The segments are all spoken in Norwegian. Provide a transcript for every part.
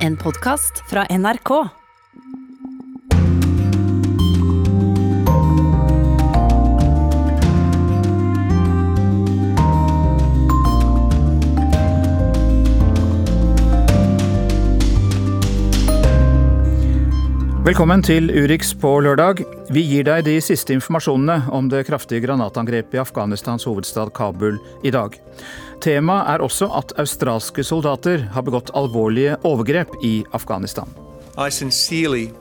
En podkast fra NRK. Velkommen til Urix på lørdag. Vi gir deg de siste informasjonene om det kraftige granatangrepet i Afghanistans hovedstad Kabul i dag. Temaet er også at australske soldater har begått alvorlige overgrep i Afghanistan. I sincerely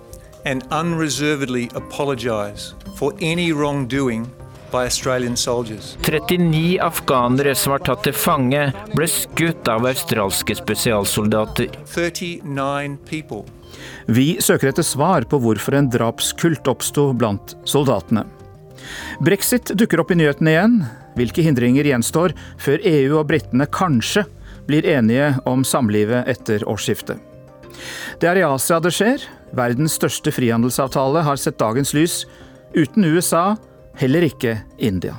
and unreservedly apologise for any wrongdoing by Australian soldiers. 39 afghanere som var tatt til fange, ble skutt av australske spesialsoldater. 39 people. Vi søker etter svar på hvorfor en drapskult oppsto blant soldatene. Brexit dukker opp i nyhetene igjen. Hvilke hindringer gjenstår før EU og britene kanskje blir enige om samlivet etter årsskiftet? Det er i Asia det skjer. Verdens største frihandelsavtale har sett dagens lys. Uten USA, heller ikke India.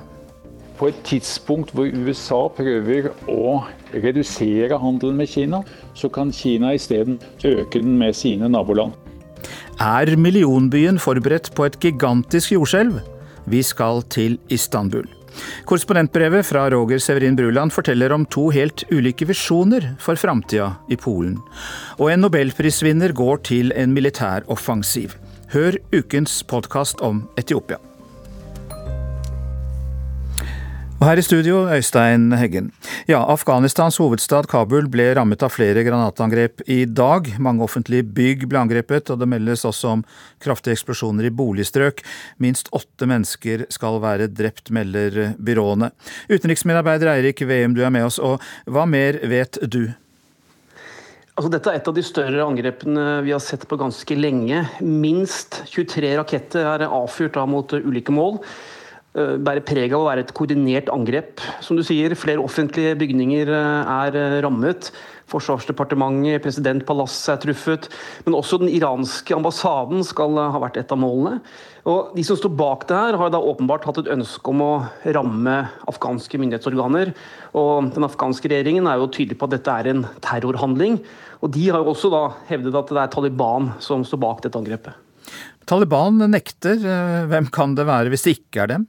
På et tidspunkt hvor USA prøver å redusere handelen med Kina, så kan Kina isteden øke den med sine naboland. Er millionbyen forberedt på et gigantisk jordskjelv? Vi skal til Istanbul. Korrespondentbrevet fra Roger Severin Bruland forteller om to helt ulike visjoner for framtida i Polen. Og en nobelprisvinner går til en militær offensiv. Hør ukens podkast om Etiopia. Og her i studio, Øystein Heggen. Ja, Afghanistans hovedstad Kabul ble rammet av flere granatangrep i dag. Mange offentlige bygg ble angrepet, og det meldes også om kraftige eksplosjoner i boligstrøk. Minst åtte mennesker skal være drept, melder byråene. Utenriksmedarbeider Eirik Veum, du er med oss, og hva mer vet du? Altså, dette er et av de større angrepene vi har sett på ganske lenge. Minst 23 raketter er avfyrt mot ulike mål. Eh, bærer preg av å være et koordinert angrep. Som du sier, flere offentlige bygninger eh, er eh, rammet. Forsvarsdepartementet, presidentpalasset er truffet. Men også den iranske ambassaden skal ha vært et av målene. Og De som står bak det her, har da åpenbart hatt et ønske om å ramme afghanske myndighetsorganer. Og Den afghanske regjeringen er jo tydelig på at dette er en terrorhandling. Og De har jo også da hevdet at det er Taliban som står bak dette angrepet. Taliban nekter. Hvem kan det være hvis det ikke er dem?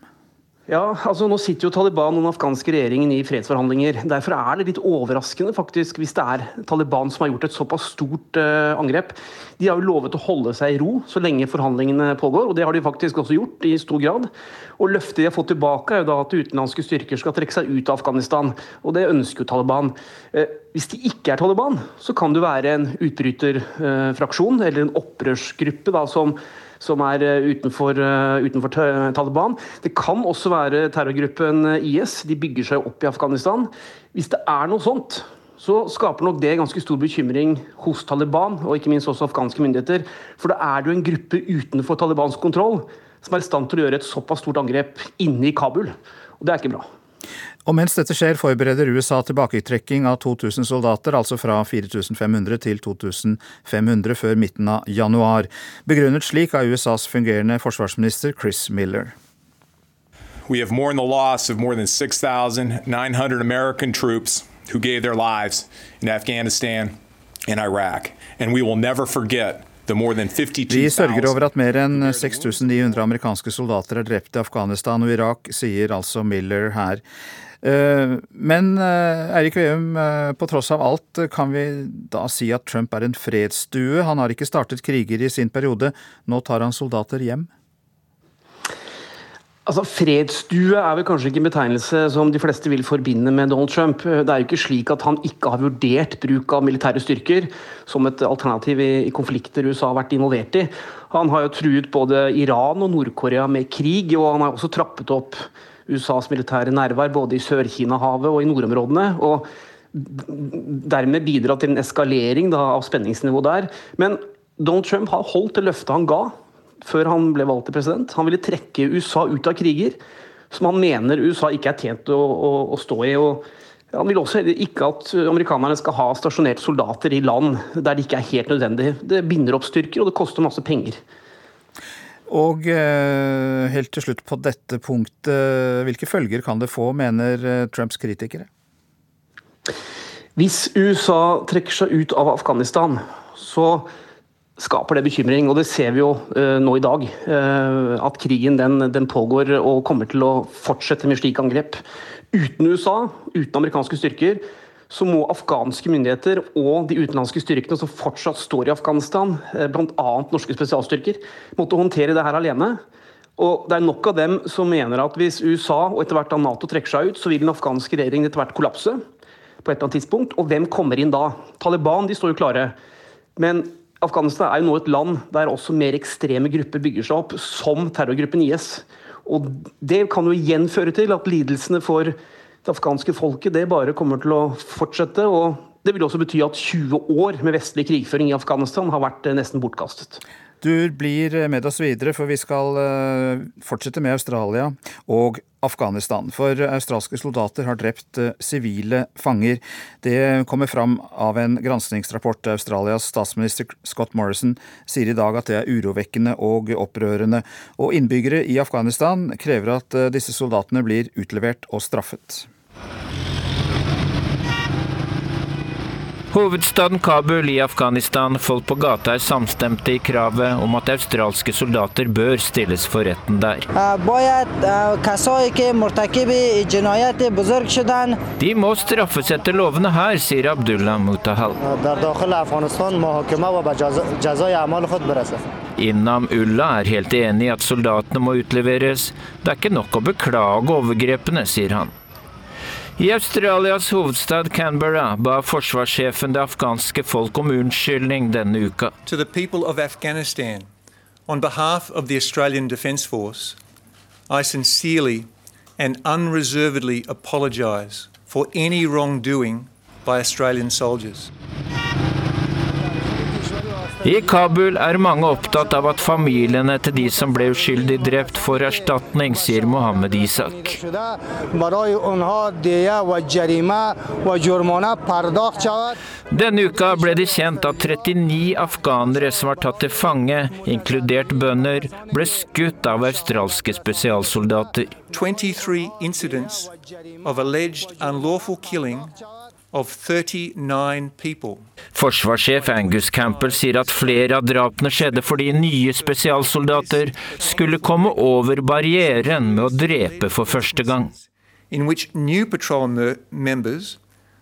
Ja, altså Nå sitter jo Taliban og den afghanske regjeringen i fredsforhandlinger. Derfor er det litt overraskende faktisk hvis det er Taliban som har gjort et såpass stort uh, angrep. De har jo lovet å holde seg i ro så lenge forhandlingene pågår, og det har de faktisk også gjort i stor grad. Og Løftet de har fått tilbake er jo da at utenlandske styrker skal trekke seg ut av Afghanistan. Og det ønsker jo Taliban. Uh, hvis de ikke er Taliban, så kan det være en utbryterfraksjon uh, eller en opprørsgruppe da, som som er eh, utenfor, eh, utenfor, Taliban. Det kan også være terrorgruppen eh, IS. De bygger seg opp i Afghanistan. Hvis det er noe sånt, så skaper nok det ganske stor bekymring hos Taliban, og ikke minst også afghanske myndigheter. For da er det jo en gruppe utenfor Talibans kontroll som er i stand til å gjøre et såpass stort angrep inne i Kabul. Og det er ikke bra. Og mens dette skjer, forbereder USA tilbaketrekking av 2000 soldater, altså fra 4500 til 2500 før midten av januar. Begrunnet slik av USAs fungerende forsvarsminister Chris Miller. We have mourned the loss of more than 6,900 American troops who gave their lives in Afghanistan and Iraq. And we will never forget vi sørger over at mer enn 6900 amerikanske soldater er drept i Afghanistan og Irak, sier altså Miller her. Eh, men eh, Eirik Veum, eh, på tross av alt, kan vi da si at Trump er en fredsstue? Han har ikke startet kriger i sin periode, nå tar han soldater hjem? Altså, Fredsstue er vel kanskje ikke en betegnelse som de fleste vil forbinde med Donald Trump. Det er jo ikke slik at han ikke har vurdert bruk av militære styrker som et alternativ i, konflikter USA har vært involvert i. Han har jo truet både Iran og Nord-Korea med krig, og han har også trappet opp USAs militære nærvær både i Sør-Kina-havet og i nordområdene. og Dermed bidra til en eskalering da, av spenningsnivået der. Men Donald Trump har holdt det løftet han ga før han ble valgt til president. Han ville trekke USA ut av kriger som han mener USA ikke er tjent å, å, å stå i. og han vil også ikke at amerikanerne skal ha stasjonerte soldater i land der det ikke er helt nødvendig. Det binder opp styrker, og det koster masse penger. Og eh, helt til slutt på dette punktet, hvilke følger kan det få, mener eh, Trumps kritikere? Hvis USA trekker seg ut av Afghanistan, så skaper det bekymring. Og det ser vi jo uh, nå i dag. At krigen den, den, pågår og kommer til å fortsette med slike angrep. Uten USA, uten amerikanske styrker, så må afghanske myndigheter og de utenlandske styrkene som fortsatt står i Afghanistan, uh, bl.a. norske spesialstyrker, måtte håndtere det her alene. Og det er nok av dem som mener at hvis USA og etter hvert Nato trekker seg ut, så vil den afghanske regjeringen etter hvert kollapse på et eller annet tidspunkt. Og hvem kommer inn da? Taliban de står jo klare. Men Afghanistan er jo nå et land der også mer ekstreme grupper bygger seg opp, som terrorgruppen IS. Og Det kan jo igjen føre til at lidelsene for det afghanske folket det bare kommer til å fortsette. og Det vil også bety at 20 år med vestlig krigføring i Afghanistan har vært eh, nesten bortkastet. Du blir med oss videre, for vi skal eh, fortsette med Australia og Afghanistan. For australske soldater har drept eh, sivile fanger. Det kommer fram av en granskningsrapport. Australias statsminister Scott Morrison sier i dag at det er urovekkende og opprørende. Og innbyggere i Afghanistan krever at eh, disse soldatene blir utlevert og straffet. Hovedstaden Kabul i Afghanistan, folk på gata er samstemte i kravet om at australske soldater bør stilles for retten der. De må straffes etter lovene her, sier Abdullah Mutahal. Innam Ullah er helt enig i at soldatene må utleveres. Det er ikke nok å beklage overgrepene, sier han. I Australias hovedstad Canberra ba forsvarssjefen det afghanske folk om unnskyldning denne uka. To the people of Afghanistan, on behalf of the Australian Defence Force, I sincerely and unreservedly apologise for any wrongdoing by Australian soldiers. I Kabul er mange opptatt av at familiene til de som ble uskyldig drept, får erstatning, sier Mohammed Isak. Denne uka ble det kjent at 39 afghanere som var tatt til fange, inkludert bønder, ble skutt av australske spesialsoldater. 23 incidents of alleged unlawful killing Forsvarssjef Angus Campbell sier at flere av drapene skjedde fordi nye spesialsoldater skulle komme over barrieren med å drepe for første gang. In which new patrol members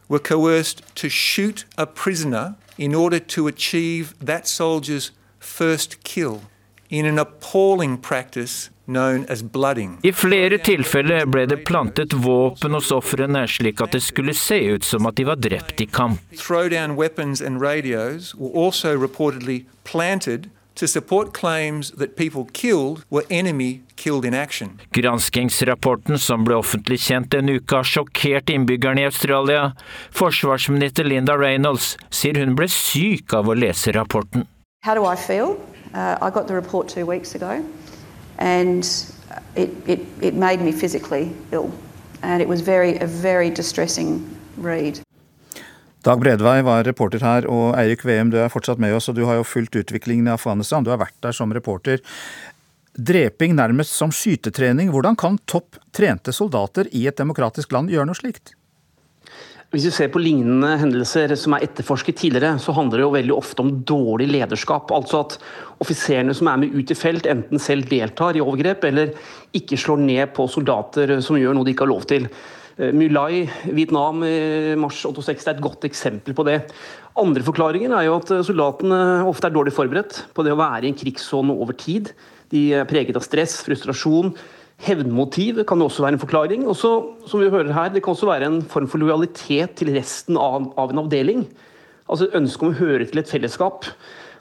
were coerced to shoot a prisoner in order to achieve that soldier's first kill in an appalling practice i flere tilfeller ble det plantet våpen hos ofrene, slik at det skulle se ut som at de var drept i kamp. Granskingsrapporten som ble offentlig kjent denne uka, har sjokkert innbyggerne i Australia. Forsvarsminister Linda Reynolds sier hun ble syk av å lese rapporten. How do I feel? Uh, I got the report two weeks ago and it, it, it made me physically ill. And it was very, a very distressing read. Dag Bredvei var reporter her, og Eirik Veum, du er fortsatt med oss. og Du har jo fulgt utviklingen i Afghanistan, du har vært der som reporter. Dreping nærmest som skytetrening. Hvordan kan topp trente soldater i et demokratisk land gjøre noe slikt? Hvis vi ser på lignende hendelser som er etterforsket tidligere, så handler det jo veldig ofte om dårlig lederskap. Altså at offiserene som er med ut i felt, enten selv deltar i overgrep eller ikke slår ned på soldater som gjør noe de ikke har lov til. Eh, Mulai, Vietnam i mars 86 er et godt eksempel på det. Andre forklaringer er jo at soldatene ofte er dårlig forberedt på det å være i en krigssone over tid. De er preget av stress, frustrasjon Hevnmotiv kan også være en forklaring. Og som vi hører her, Det kan også være en form for lojalitet til resten av, av en avdeling. Altså et ønske om å høre til et fellesskap.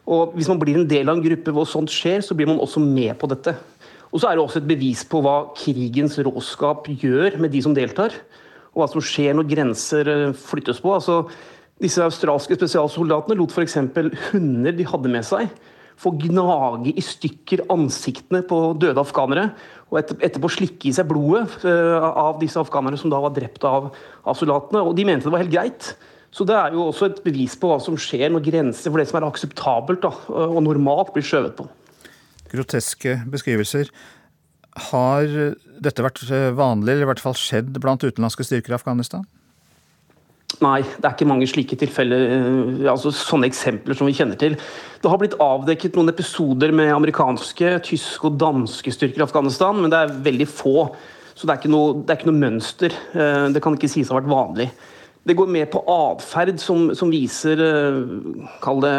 Og Hvis man blir en del av en gruppe hvor sånt skjer, så blir man også med på dette. Og så er det også et bevis på hva krigens råskap gjør med de som deltar. Og hva som skjer når grenser eh, flyttes på. Altså, disse australske spesialsoldatene lot f.eks. hunder de hadde med seg, få gnage i stykker ansiktene på døde afghanere og etterpå slikke i seg blodet eh, av disse afghanerne som da var drept av, av soldatene. Og de mente det var helt greit. Så det er jo også et bevis på hva som skjer når grenser for det som er akseptabelt da, og normalt, blir skjøvet på. Groteske beskrivelser. Har dette vært vanlig, eller i hvert fall skjedd blant utenlandske styrker i Afghanistan? Nei, det er ikke mange slike tilfeller, eh, altså sånne eksempler som vi kjenner til. Det har blitt avdekket noen episoder med amerikanske, tyske og danske styrker i Afghanistan, men det er veldig få. Så det er ikke noe, er ikke noe mønster. Eh, det kan ikke sies å ha vært vanlig. Det går mer på atferd som, som, viser eh, kall det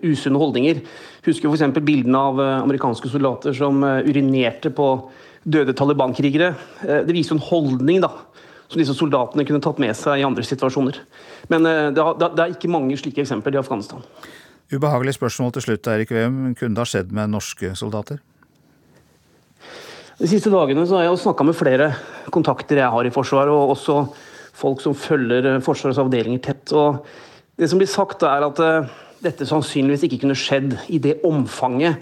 usunne holdninger. Husker f.eks. bildene av amerikanske soldater som urinerte på døde Taliban-krigere. Det viser en holdning da, som disse soldatene kunne tatt med seg i andre situasjoner. Men eh, det, det er ikke mange slike eksempler i Afghanistan. Ubehagelig spørsmål til slutt, Erik Veum. Kunne det ha skjedd med norske soldater? De siste dagene har jeg snakka med flere kontakter jeg har i Forsvaret, og også folk som følger eh, Forsvarets avdelinger tett. Og det som blir sagt, er at eh, dette sannsynligvis ikke kunne skjedd i det omfanget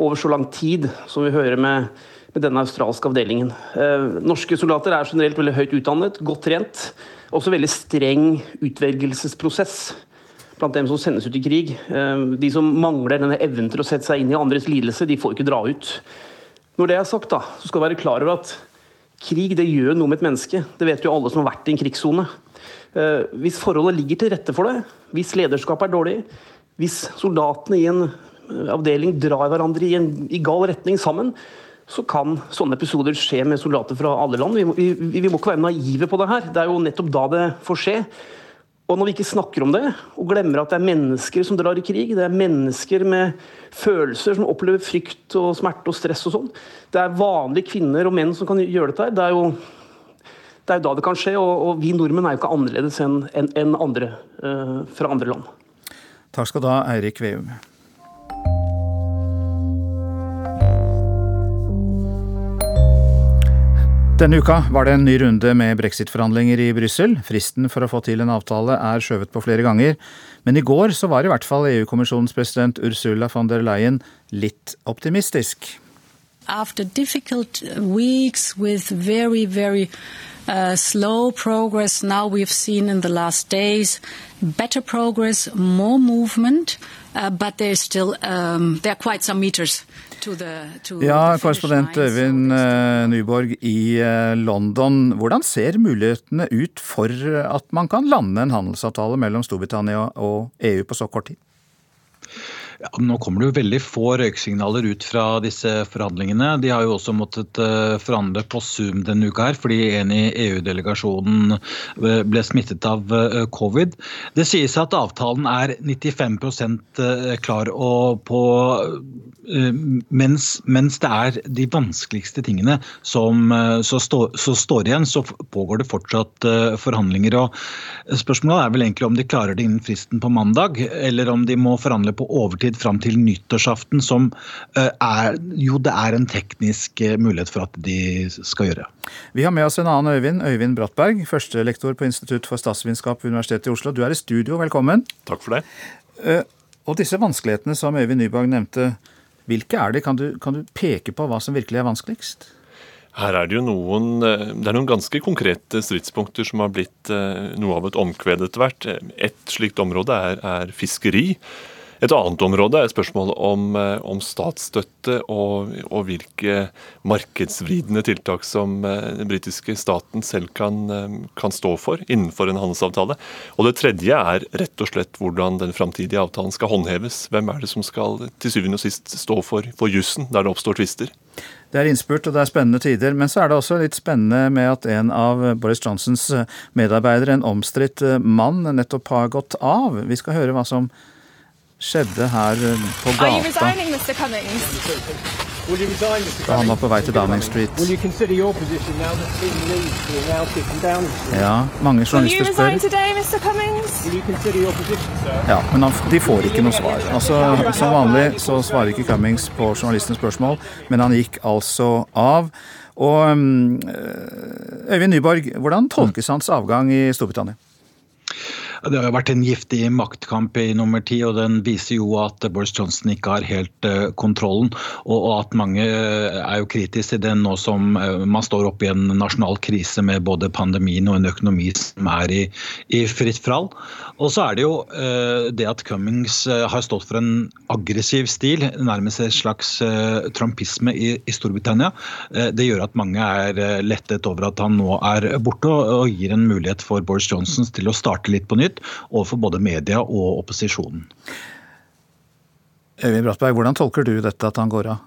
over så lang tid som vi hører med med denne australske avdelingen. Eh, norske soldater er generelt veldig høyt utdannet, godt trent. Også veldig streng utvelgelsesprosess blant dem som sendes ut i krig. Eh, de som mangler denne evnen til å sette seg inn i andres lidelse, de får ikke dra ut. Når det er sagt, da, så skal du være klar over at krig det gjør noe med et menneske. Det vet jo alle som har vært i en krigssone. Eh, hvis forholdet ligger til rette for det, hvis lederskapet er dårlig, hvis soldatene i en avdeling drar hverandre i, en, i gal retning sammen, så kan sånne episoder skje med soldater fra alle land. Vi må, vi, vi må, ikke være naive på det her. Det er jo nettopp da det får skje. Og når vi ikke snakker om det, og glemmer at det er mennesker som drar i krig, det er mennesker med følelser som opplever frykt og smerte og stress og sånn. Det er vanlige kvinner og menn som kan gjøre dette her. Det er jo, det er da det kan skje. Og, og, vi nordmenn er jo ikke annerledes enn en, en andre uh, fra andre land. Takk skal du ha, Eirik Veum. Denne uka var det en ny runde med brexit-forhandlinger i Brussel. Fristen for å få til en avtale er skjøvet på flere ganger. Men i går så var i hvert fall EU-kommisjonens president Ursula von der Leyen litt optimistisk. After difficult weeks with very, very uh, slow progress, now we've seen in the last days better progress, more movement, uh, but there's still um, there are quite some meters ja, korrespondent Øyvind eh, Nyborg i eh, London. Hvordan ser mulighetene ut for at man kan lande en handelsavtale mellom Storbritannia og EU på så kort tid? Ja, nå kommer det jo veldig få røyksignaler ut fra disse forhandlingene. De har jo også måttet eh, forhandle på Zoom denne uka her, fordi en i EU-delegasjonen eh, ble smittet av eh, covid. Det sies at avtalen er 95% klar og på mens, mens, det er de vanskeligste tingene som så, stå, så står igjen, så pågår det fortsatt forhandlinger. og Spørsmålet er vel egentlig om de klarer det innen fristen på mandag, eller om de må forhandle på overtid tid fram til nyttårsaften, som eh, er jo det er en teknisk eh, mulighet for at de skal gjøre. Vi har med oss en annen Øyvind, Øyvind Brattberg, førstelektor på Institutt for statsvitenskap ved Universitetet i Oslo. Du er i studio, velkommen. Takk for det. Eh, og disse vanskelighetene som Øyvind Nybakk nevnte, hvilke er de? Kan du, kan du peke på hva som virkelig er vanskeligst? Her er det jo noen, det er noen ganske konkrete stridspunkter som har blitt noe av et omkved etter hvert. Et slikt område er, er fiskeri. Et annet område er spørsmålet om, eh, om statsstøtte og, og, hvilke markedsvridende tiltak som eh, den britiske staten selv kan, eh, kan, stå for innenfor en handelsavtale. Og det tredje er rett og slett hvordan den framtidige avtalen skal håndheves. Hvem er det som skal til syvende og sist stå for, for jussen der det oppstår tvister? Det er innspurt og det er spennende tider, men så er det også litt spennende med at en av Boris Johnsons medarbeidere, en omstridt mann, nettopp har gått av. Vi skal høre hva som skjedde her eh, på gata da han var på vei til Downing Street. Ja, mange journalister spør. Ja, Men de får ikke noe svar. Altså, Som vanlig så svarer ikke Cummings på journalistens spørsmål, men han gikk altså av. Og mm, Øyvind Nyborg, hvordan tolkes hans avgang i Storbritannia? Det har vært en giftig maktkamp i nummer ti, og den viser jo at Boris Johnson ikke har helt uh, kontrollen. Og, at mange uh, er jo kritiske til den nå som uh, man står oppe i en nasjonal krise med både pandemien og en økonomi som er i, i fritt fall. Og så er det jo det at Cummings har stått for en aggressiv stil, nærmest en slags trumpisme i, i Storbritannia. det gjør at mange er lettet over at han nå er borte, og, og gir en mulighet for Boris Johnson til å starte litt på nytt overfor både media og opposisjonen. Øyvind Brattberg, hvordan tolker du dette at han går av?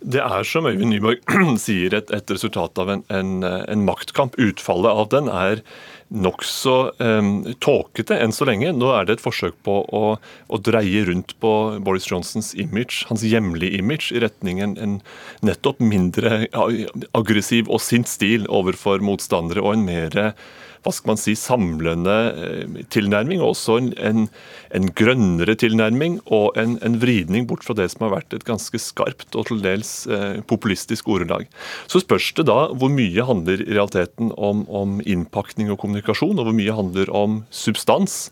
Det er som Øyvind Nyborg sier, et, et resultat av en, en, en, maktkamp. Utfallet av den er nokså um, tåkete enn så lenge. Nå er det et forsøk på å, å, dreie rundt på Boris Johnsons image, hans hjemlige image, i retning en, en nettopp mindre aggressiv og sint stil overfor motstandere og en mer hva skal man si, samlende eh, tilnærming, og også en, en, en grønnere tilnærming og en, en, vridning bort fra det som har vært et ganske skarpt og til dels eh, populistisk ordelag. Så spørs det da hvor mye handler i realiteten om, om innpakning og kommunikasjon, og hvor mye handler om substans.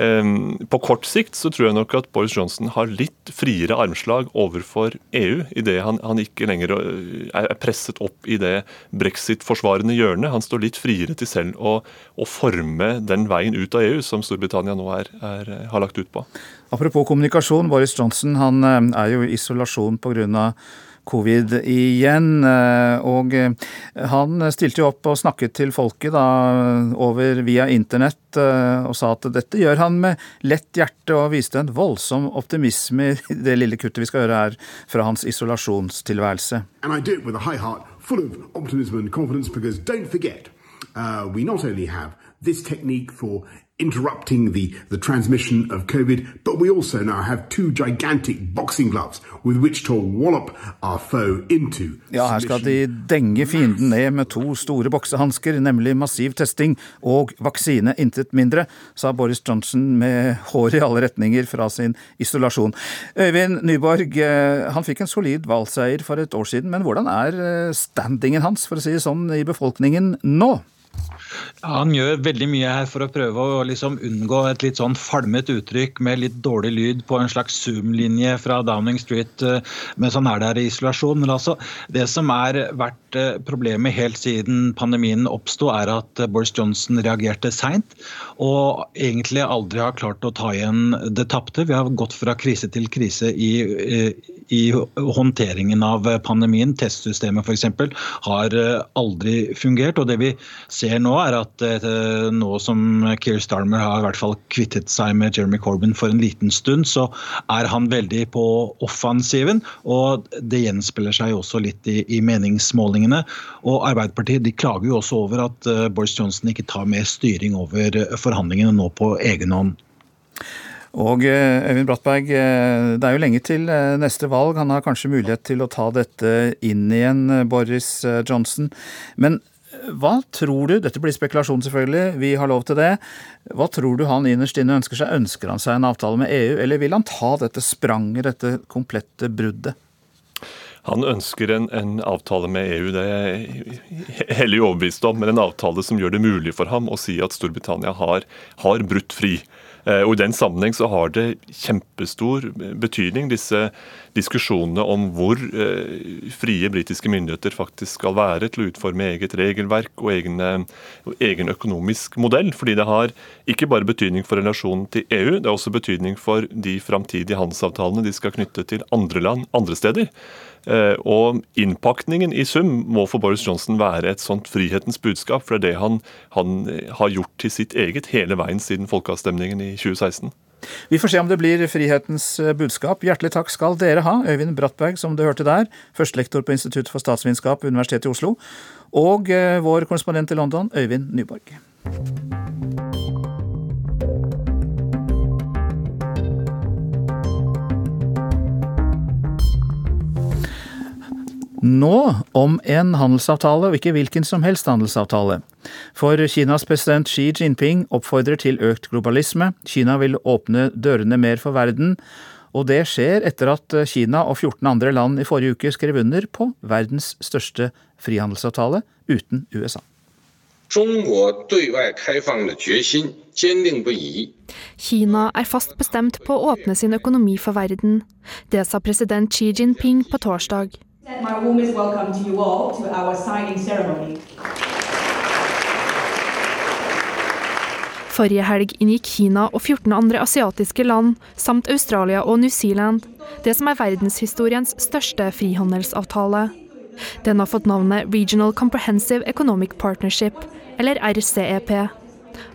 Ehm, på kort sikt så tror jeg nok at Boris Johnson har litt friere armslag overfor EU, idet han, han ikke lenger øh, er presset opp i det brexit-forsvarende hjørnet. Han står litt friere til selv å, å, forme den veien ut av EU som Storbritannia nå er, er, har lagt ut på. Apropos kommunikasjon, Boris Johnson han øh, er jo i isolasjon pga covid igjen. Eh, og eh, han stilte jo opp og snakket til folket da, over via internett eh, og sa at dette gjør han med lett hjerte, og viste en voldsom optimisme i det lille kuttet vi skal gjøre her fra hans isolasjonstilværelse. Full of optimism and confidence, because don't forget, uh, we not only have this technique for interrupting the, the transmission of COVID, but we also now have two gigantic boxing gloves with which to wallop our foe into. Ja, her skal de denge fienden ned med to store boksehansker, nemlig massiv testing og vaksine, intet mindre, sa Boris Johnson med hår i alle retninger fra sin isolasjon. Øyvind Nyborg, eh, han fikk en solid valgseier for et år siden, men hvordan er eh, standingen hans, for å si det sånn, i befolkningen nå? Ja, han gjør veldig mye her for å prøve å liksom unngå et litt sånn falmet uttrykk med litt dårlig lyd på en slags Zoom-linje fra Downing Street eh, mens han er der i isolasjon. Men altså, det som er vært eh, problemet helt siden pandemien oppsto, er at eh, Boris Johnson reagerte seint og egentlig aldri har klart å ta igjen det tapte. Vi har gått fra krise til krise i, i håndteringen av pandemien. Testsystemet f.eks. har aldri fungert. og det vi ser nå er at eh, nå som Keir Starmer har i hvert fall kvittet seg med Jeremy Corbyn for en liten stund, så er han veldig på offensiven. Og det gjenspeiler seg også litt i, i, meningsmålingene. Og Arbeiderpartiet de klager jo også over at uh, Boris Johnson ikke tar mer styring over uh, forhandlingene nå på egen hånd. Og Øyvind Brattberg, det er jo lenge til neste valg. Han har kanskje mulighet til å ta dette inn igjen, Boris Johnson. Men hva tror du, dette blir spekulasjon selvfølgelig, vi har lov til det, hva tror du han innerst inne ønsker seg? Ønsker han seg en avtale med EU, eller vil han ta dette spranget, dette komplette bruddet? Han ønsker en, en, avtale med EU, det er jeg hellig overbevist om. Men en avtale som gjør det mulig for ham å si at Storbritannia har, har brutt fri. Eh, og I den sammenheng så har det kjempestor betydning, disse diskusjonene om hvor eh, frie britiske myndigheter faktisk skal være til å utforme eget regelverk og egne, egen økonomisk modell. Fordi det har ikke bare betydning for relasjonen til EU, det har også betydning for de framtidige handelsavtalene de skal knytte til andre land andre steder. Eh, og Innpakningen i sum må for Boris Johnson være et sånt frihetens budskap. For det er det han, han har gjort til sitt eget hele veien siden folkeavstemningen i 2016. Vi får se om det blir frihetens eh, budskap. Hjertelig takk skal dere ha, Øyvind Brattberg, som du hørte der, førstelektor på Institutt for statsvitenskap ved Universitetet i Oslo, og eh, vår korrespondent i London, Øyvind Nyborg. Nå om en handelsavtale, og ikke hvilken som helst handelsavtale. For Kinas president Xi Jinping oppfordrer til økt globalisme. Kina vil åpne dørene mer for verden. Og det skjer etter at Kina og 14 andre land i forrige uke skrev under på verdens største frihandelsavtale uten USA. Kina er fast bestemt på å åpne sin økonomi for verden. Det sa president Xi Jinping på torsdag. Forrige helg inngikk Kina og 14 andre asiatiske land, samt Australia og New Zealand, det som er verdenshistoriens største frihandelsavtale. Den har fått navnet Regional Comprehensive Economic Partnership, eller RCEP.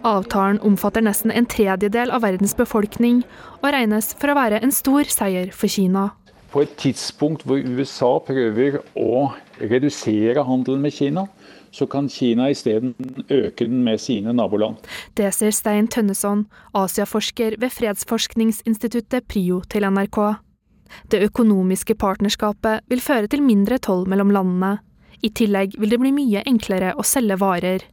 Avtalen omfatter nesten en tredjedel av verdens befolkning, og regnes for å være en stor seier for Kina. På et tidspunkt hvor USA prøver å redusere handelen med Kina, så kan Kina isteden øke den med sine naboland. Det sier Stein Tønneson, Asiaforsker ved fredsforskningsinstituttet PRIO til NRK. Det økonomiske partnerskapet vil føre til mindre toll mellom landene. I tillegg vil det bli mye enklere å selge varer.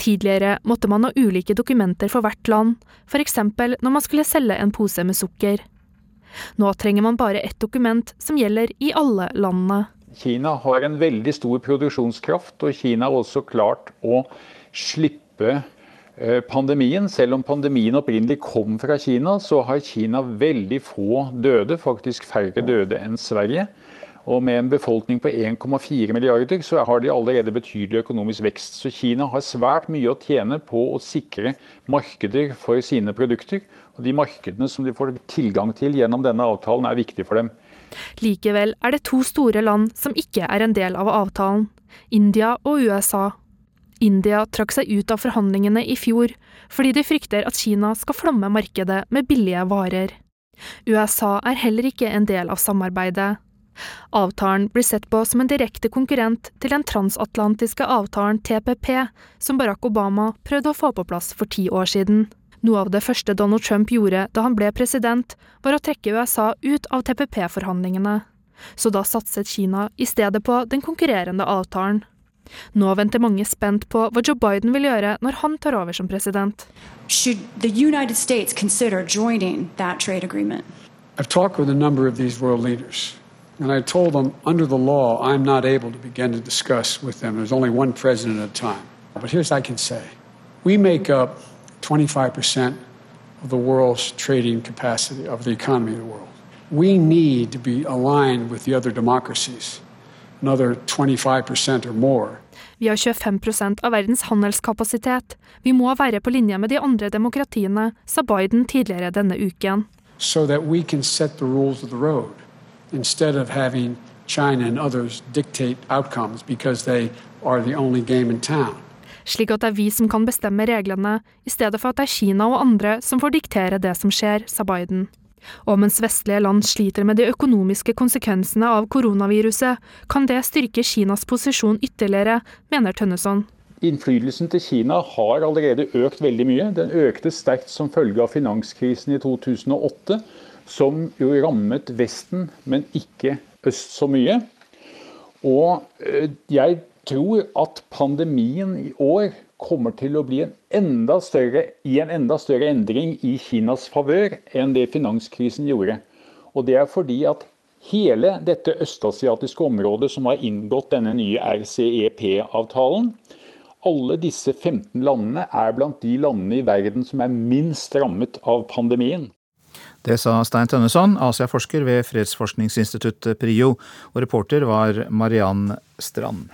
Tidligere måtte man ha ulike dokumenter for hvert land, f.eks. når man skulle selge en pose med sukker. Nå trenger man bare ett dokument som gjelder i alle landene. Kina har en veldig stor produksjonskraft, og Kina har også klart å slippe eh, pandemien. Selv om pandemien opprinnelig kom fra Kina, så har Kina veldig få døde, faktisk færre døde enn Sverige. Og med en befolkning på 1,4 milliarder, så har de allerede betydelig økonomisk vekst. Så Kina har svært mye å tjene på å sikre markeder for sine produkter. Og de markedene som de får tilgang til gjennom denne avtalen, er viktige for dem. Likevel er det to store land som ikke er en del av avtalen, India og USA. India trakk seg ut av forhandlingene i fjor fordi de frykter at Kina skal flomme markedet med billige varer. USA er heller ikke en del av samarbeidet. Avtalen blir sett på som en direkte konkurrent til den transatlantiske avtalen TPP, som Barack Obama prøvde å få på plass for ti år siden. Noe av det første Donald Trump gjorde da han ble president, var å trekke USA ut av TPP-forhandlingene. Så da satset Kina i stedet på den konkurrerende avtalen. Nå venter mange spent på hva Joe Biden vil gjøre når han tar over som president. Should the United States consider joining that trade agreement? I've talked with a number of these world leaders, and I told them under the law I'm not able to begin to discuss with them. There's only one president at a time. But here's what I can say. We make up 25% of the world's trading capacity, of the economy of the world. We need to be aligned with the other democracies, another 25% or more. Vi har 25 av verdens handelskapasitet. Vi må være på linje med de andre demokratiene, sa Biden tidligere denne uken. So that we can set the rules of the road instead of having China and others dictate outcomes because they are the only game in town slik at det er vi som kan bestemme reglene, i stedet for at det er Kina og andre som får diktere det som skjer, sa Biden. Og mens vestlige land sliter med de økonomiske konsekvensene av koronaviruset, kan det styrke Kinas posisjon ytterligere, mener Tønneson. Innflytelsen til Kina har allerede økt veldig mye. Den økte sterkt som følge av finanskrisen i 2008, som jo rammet Vesten, men ikke øst så mye. Og eh, jeg tror at pandemien i år kommer til å bli en enda større, i en enda større endring i Kinas favør enn det finanskrisen gjorde. Og det er fordi at hele dette østasiatiske området som har inngått denne nye RCEP-avtalen, alle disse 15 landene er blant de landene i verden som er minst rammet av pandemien. Det sa Stein Tønneson, Asiaforsker ved fredsforskningsinstituttet PRIO, og reporter var Mariann Strand.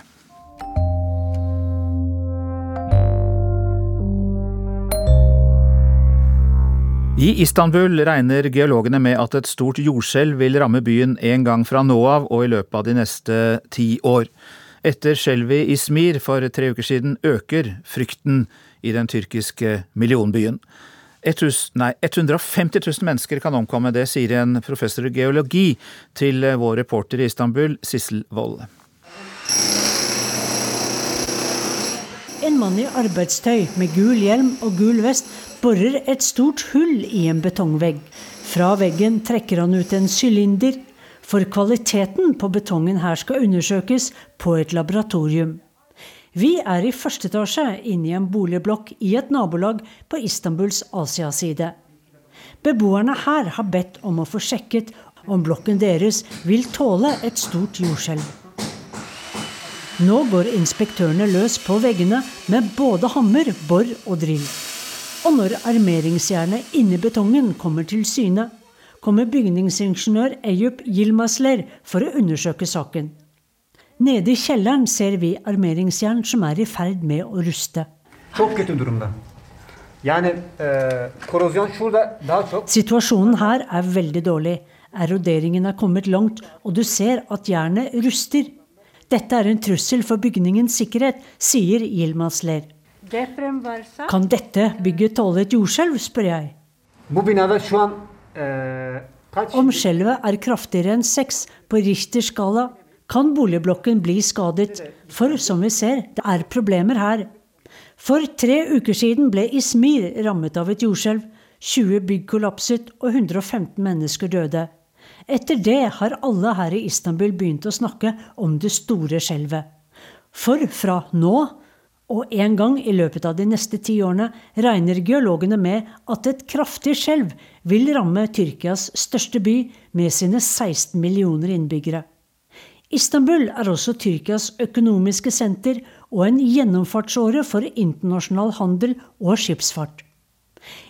I Istanbul regner geologene med at et stort jordskjelv vil ramme byen en gang fra nå av og i løpet av de neste ti år. Etter skjelvet i Smir for tre uker siden øker frykten i den tyrkiske millionbyen. 150 000 mennesker kan omkomme, det sier en professor i geologi til vår reporter i Istanbul, Sissel Wold. En mann i arbeidstøy med gul hjelm og gul vest borer et stort hull i en betongvegg. Fra veggen trekker han ut en sylinder, for kvaliteten på betongen her skal undersøkes på et laboratorium. Vi er i første etasje inne i en boligblokk i et nabolag på Istanbuls Asia-side. Beboerne her har bedt om å få sjekket om blokken deres vil tåle et stort jordskjelv. Nå går inspektørene løs på veggene med både hammer, bor og drill. Og når armeringsjernet inni betongen kommer til syne, kommer bygningsingeniør Eyup Yilmazler for å undersøke saken. Nede i kjelleren ser vi armeringsjern som er i ferd med å ruste. Situasjonen her er veldig dårlig. Eroderingen er kommet langt, og du ser at jernet ruster. Dette er en trussel for bygningens sikkerhet, sier Yilmazler. Kan dette bygget tåle et jordskjelv, spør jeg. Om skjelvet er kraftigere enn seks på Richters skala, kan boligblokken bli skadet. For som vi ser, det er problemer her. For tre uker siden ble Ismir rammet av et jordskjelv. 20 bygg kollapset og 115 mennesker døde. Etter det har alle her i Istanbul begynt å snakke om det store skjelvet. For fra nå og en gang i løpet av de neste ti årene regner geologene med at et kraftig skjelv vil ramme Tyrkias største by med sine 16 millioner innbyggere. Istanbul er også Tyrkias økonomiske senter og en gjennomfartsåre for internasjonal handel og skipsfart.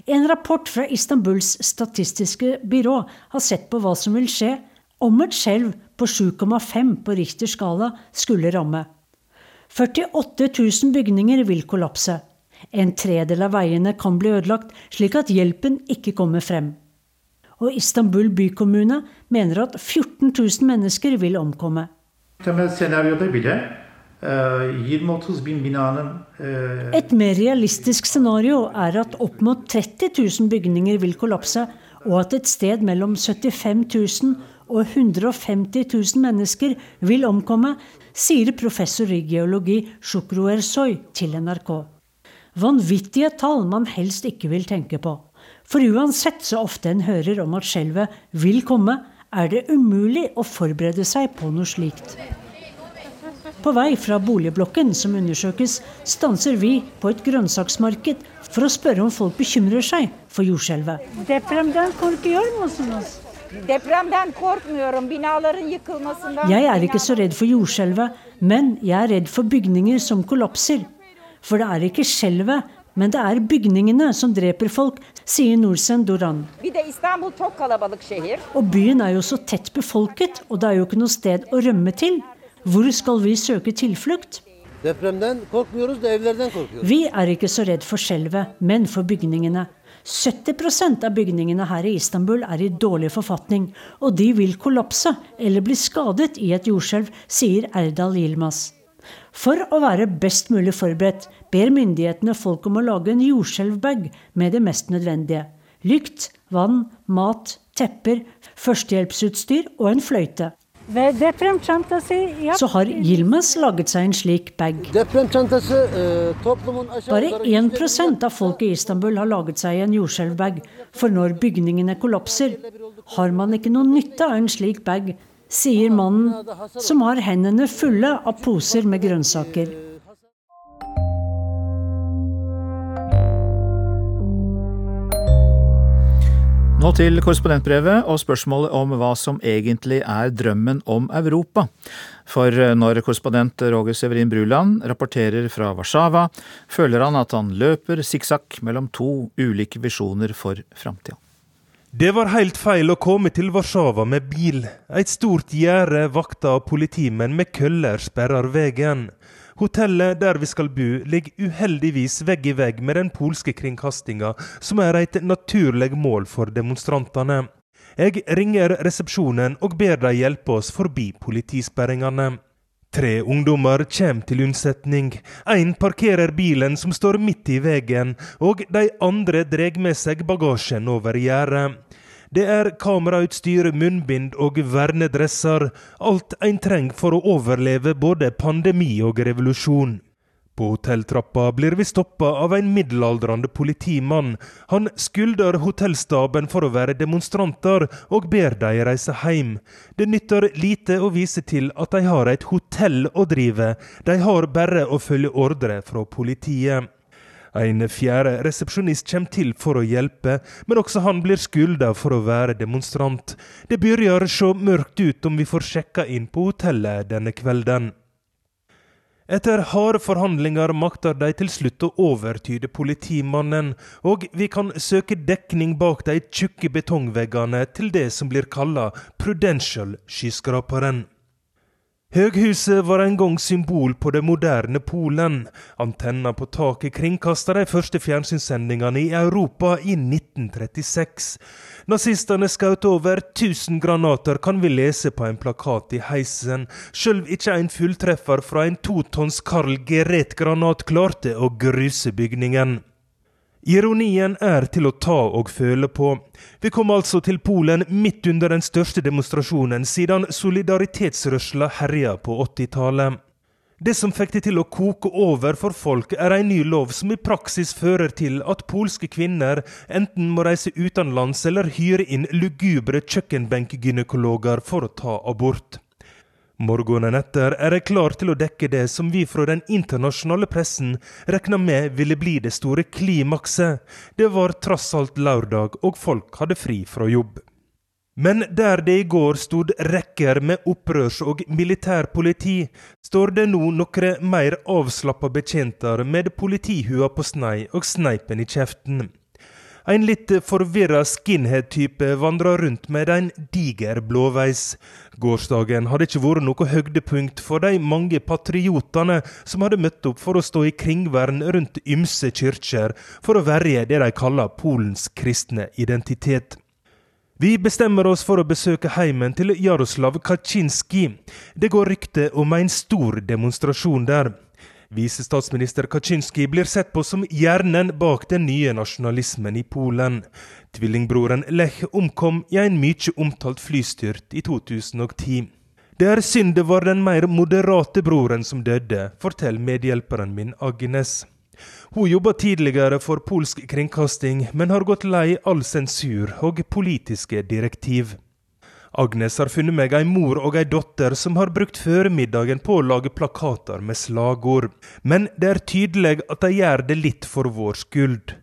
En rapport fra Istanbuls statistiske byrå har sett på hva som vil skje om et skjelv på 7,5 på Richters skala skulle ramme. 48 000 bygninger vil kollapse. En tredel av veiene kan bli ødelagt, slik at hjelpen ikke kommer frem. Og Istanbul bykommune mener at 14 000 mennesker vil omkomme. Et mer realistisk scenario er at opp mot 30 000 bygninger vil kollapse, og at et sted mellom 75 000 og 150 000 mennesker vil omkomme, sier professor i geologi Shukru Ersoy til NRK. Vanvittige tall man helst ikke vil tenke på. For uansett så ofte en hører om at skjelvet vil komme, er det umulig å forberede seg på noe slikt. På vei fra boligblokken som undersøkes, stanser vi på et grønnsaksmarked for å spørre om folk bekymrer seg for jordskjelvet. Jeg er ikke så redd for jordskjelvet, men jeg er redd for bygninger som kollapser. For det er ikke skjelvet, men det er bygningene som dreper folk, sier Nursen Duran. Og byen er jo så tett befolket, og det er jo ikke noe sted å rømme til. Hvor skal vi søke tilflukt? Vi er ikke så redd for skjelvet, men for bygningene. 70% av bygningene her i Istanbul er i dårlig forfatning, og de vil kollapse eller bli skadet i et jordskjelv, sier Erdal Yilmaz. For å være best mulig forberedt ber myndighetene folk om å lage en jordskjelvbag med det mest nødvendige. Lykt, vann, mat, tepper, førstehjelpsutstyr og en fløyte. Så har Yilmaz laget seg en slik bag. Bare 1 av folk i Istanbul har laget seg en jordskjelvbag. For når bygningene kollapser, har man ikke noe nytte av en slik bag, sier mannen som har hendene fulle av poser med grønnsaker. Nå til korrespondentbrevet og spørsmålet om hva som egentlig er drømmen om Europa. For når korrespondent Roger Severin Bruland rapporterer fra Warszawa, føler han at han løper sikksakk mellom to ulike visjoner for framtida. Det var helt feil å komme til Warszawa med bil. Et stort gjerde vakta av politimenn med køller sperrer veien. Hotellet der vi skal bo, ligger uheldigvis vegg i vegg med den polske kringkastinga, som er et naturlig mål for demonstrantene. Jeg ringer resepsjonen og ber dem hjelpe oss forbi politisperringene. Tre ungdommer kommer til unnsetning. Én parkerer bilen som står midt i veien, og de andre drar med seg bagasjen over gjerdet. Det er kamerautstyr, munnbind og vernedresser. Alt en trenger for å overleve både pandemi og revolusjon. På hotelltrappa blir vi stoppa av en middelaldrende politimann. Han skylder hotellstaben for å være demonstranter, og ber de reise hjem. Det nytter lite å vise til at de har et hotell å drive, de har bare å følge ordre fra politiet. En fjerde resepsjonist kommer til for å hjelpe, men også han blir skylda for å være demonstrant. Det begynner å se mørkt ut om vi får sjekka inn på hotellet denne kvelden. Etter harde forhandlinger makter de til slutt å overtyde politimannen, og vi kan søke dekning bak de tjukke betongveggene til det som blir kalla Prudential-skyskraperen. Høghuset var en gang symbol på det moderne Polen. Antenna på taket kringkasta de første fjernsynssendingene i Europa i 1936. Nazistene skjøt over 1000 granater, kan vi lese på en plakat i heisen. Sjøl ikke en fulltreffer fra en totonns Carl Geret-granat klarte å gruse bygningen. Ironien er til å ta og føle på. Vi kom altså til Polen midt under den største demonstrasjonen siden solidaritetsrørsla herja på 80-tallet. Det som fikk det til å koke over for folk, er en ny lov som i praksis fører til at polske kvinner enten må reise utenlands eller hyre inn lugubre kjøkkenbenkgynekologer for å ta abort. Morgenen etter er jeg klar til å dekke det som vi fra den internasjonale pressen regna med ville bli det store klimakset. Det var trass alt lørdag, og folk hadde fri fra jobb. Men der det i går stod rekker med opprørs- og militærpoliti, står det nå noen mer avslappa betjenter med politihua på snei og sneipen i kjeften. En litt forvirra skinhead-type vandrer rundt med en diger blåveis. Gårsdagen hadde ikke vært noe høydepunkt for de mange patriotene som hadde møtt opp for å stå i kringvern rundt ymse kirker for å verje det de kaller Polens kristne identitet. Vi bestemmer oss for å besøke heimen til Jaroslav Kaczynski. Det går rykte om en stor demonstrasjon der. Visestatsminister Kaczynski blir sett på som hjernen bak den nye nasjonalismen i Polen. Tvillingbroren Lech omkom i en mye omtalt flystyrt i 2010. Det er synd det var den mer moderate broren som døde, forteller medhjelperen min Agnes. Hun jobba tidligere for polsk kringkasting, men har gått lei all sensur og politiske direktiv. Agnes har funnet meg ei mor og ei datter som har brukt føremiddagen på å lage plakater med slagord. Men det er tydelig at de gjør det litt for vår skyld.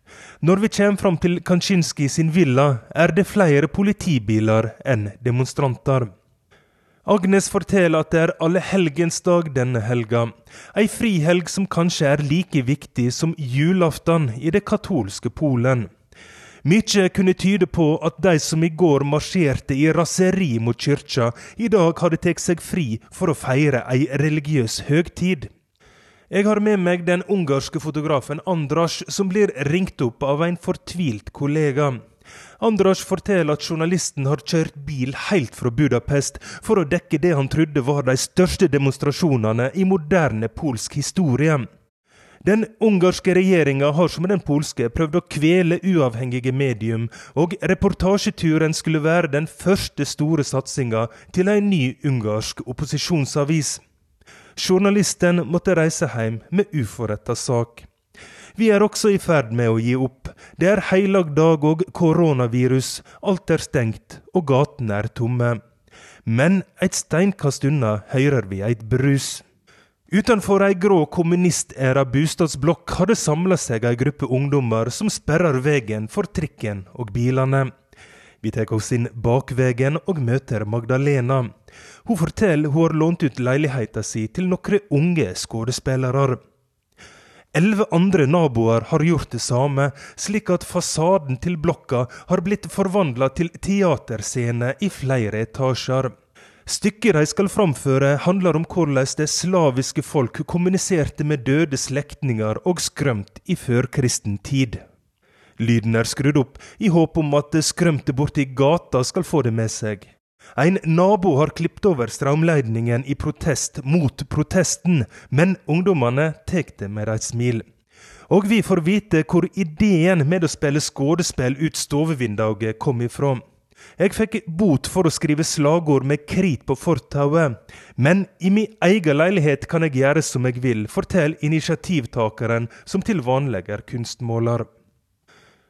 Når vi kommer fram til Kaczynski sin villa, er det flere politibiler enn demonstranter. Agnes forteller at det er allehelgensdag denne helga. Ei frihelg som kanskje er like viktig som julaften i det katolske Polen. Mykje kunne tyde på at de som i går marsjerte i raseri mot kyrkja, i dag hadde tatt seg fri for å feire ei religiøs høgtid. Jeg har med meg den ungarske fotografen Andras, som blir ringt opp av en fortvilt kollega. Andras forteller at journalisten har kjørt bil helt fra Budapest for å dekke det han trodde var de største demonstrasjonene i moderne polsk historie. Den ungarske regjeringa har som den polske prøvd å kvele uavhengige medium, og reportasjeturen skulle være den første store satsinga til en ny ungarsk opposisjonsavis. Journalisten måtte reise hjem med uforretta sak. Vi er også i ferd med å gi opp. Det er heilag dag og koronavirus, alt er stengt og gatene er tomme. Men et steinkast unna hører vi eit brus. Utenfor ei grå kommunistæra bostadsblokk har det samla seg ei gruppe ungdommer som sperrer veien for trikken og bilene. Vi tar oss inn bakveien og møter Magdalena. Hun forteller hun har lånt ut leiligheten si til noen unge skuespillere. Elleve andre naboer har gjort det samme, slik at fasaden til blokka har blitt forvandla til teaterscene i flere etasjer. Stykket de skal framføre, handler om hvordan det slaviske folk kommuniserte med døde slektninger og skrømt i førkristen tid. Lyden er skrudd opp i håp om at skrømte borti gata skal få det med seg. En nabo har klippet over strømledningen i protest mot protesten, men ungdommene tar det med et smil. Og vi får vite hvor ideen med å spille skuespill ut stovevinduet kom ifra. Jeg fikk bot for å skrive slagord med krit på fortauet, men i min egen leilighet kan jeg gjøre som jeg vil, forteller initiativtakeren, som til vanlig er kunstmåler.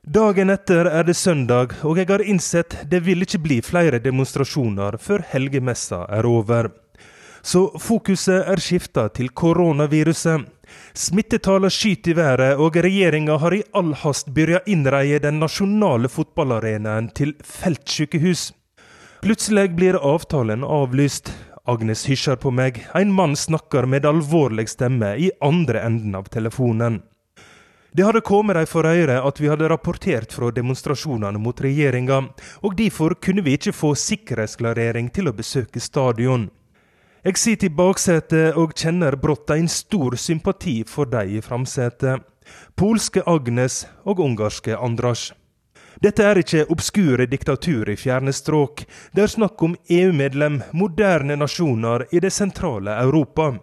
Dagen etter er det søndag, og jeg har innsett det vil ikke bli flere demonstrasjoner før helgemessa er over. Så fokuset er skifta til koronaviruset. Smittetallene skyter i været, og regjeringa har i all hast begynt innreie den nasjonale fotballarenaen til feltsykehus. Plutselig blir avtalen avlyst. Agnes hysjer på meg. En mann snakker med alvorlig stemme i andre enden av telefonen. Det hadde kommet dem for øre at vi hadde rapportert fra demonstrasjonene mot regjeringa, og derfor kunne vi ikke få sikkerhetsklarering til å besøke stadion. Jeg sitter i baksetet og kjenner brått en stor sympati for de i framsetet. Polske Agnes og ungarske Andras. Dette er ikke obskure diktatur i fjerne strøk. Det er snakk om EU-medlem, moderne nasjoner i det sentrale Europa.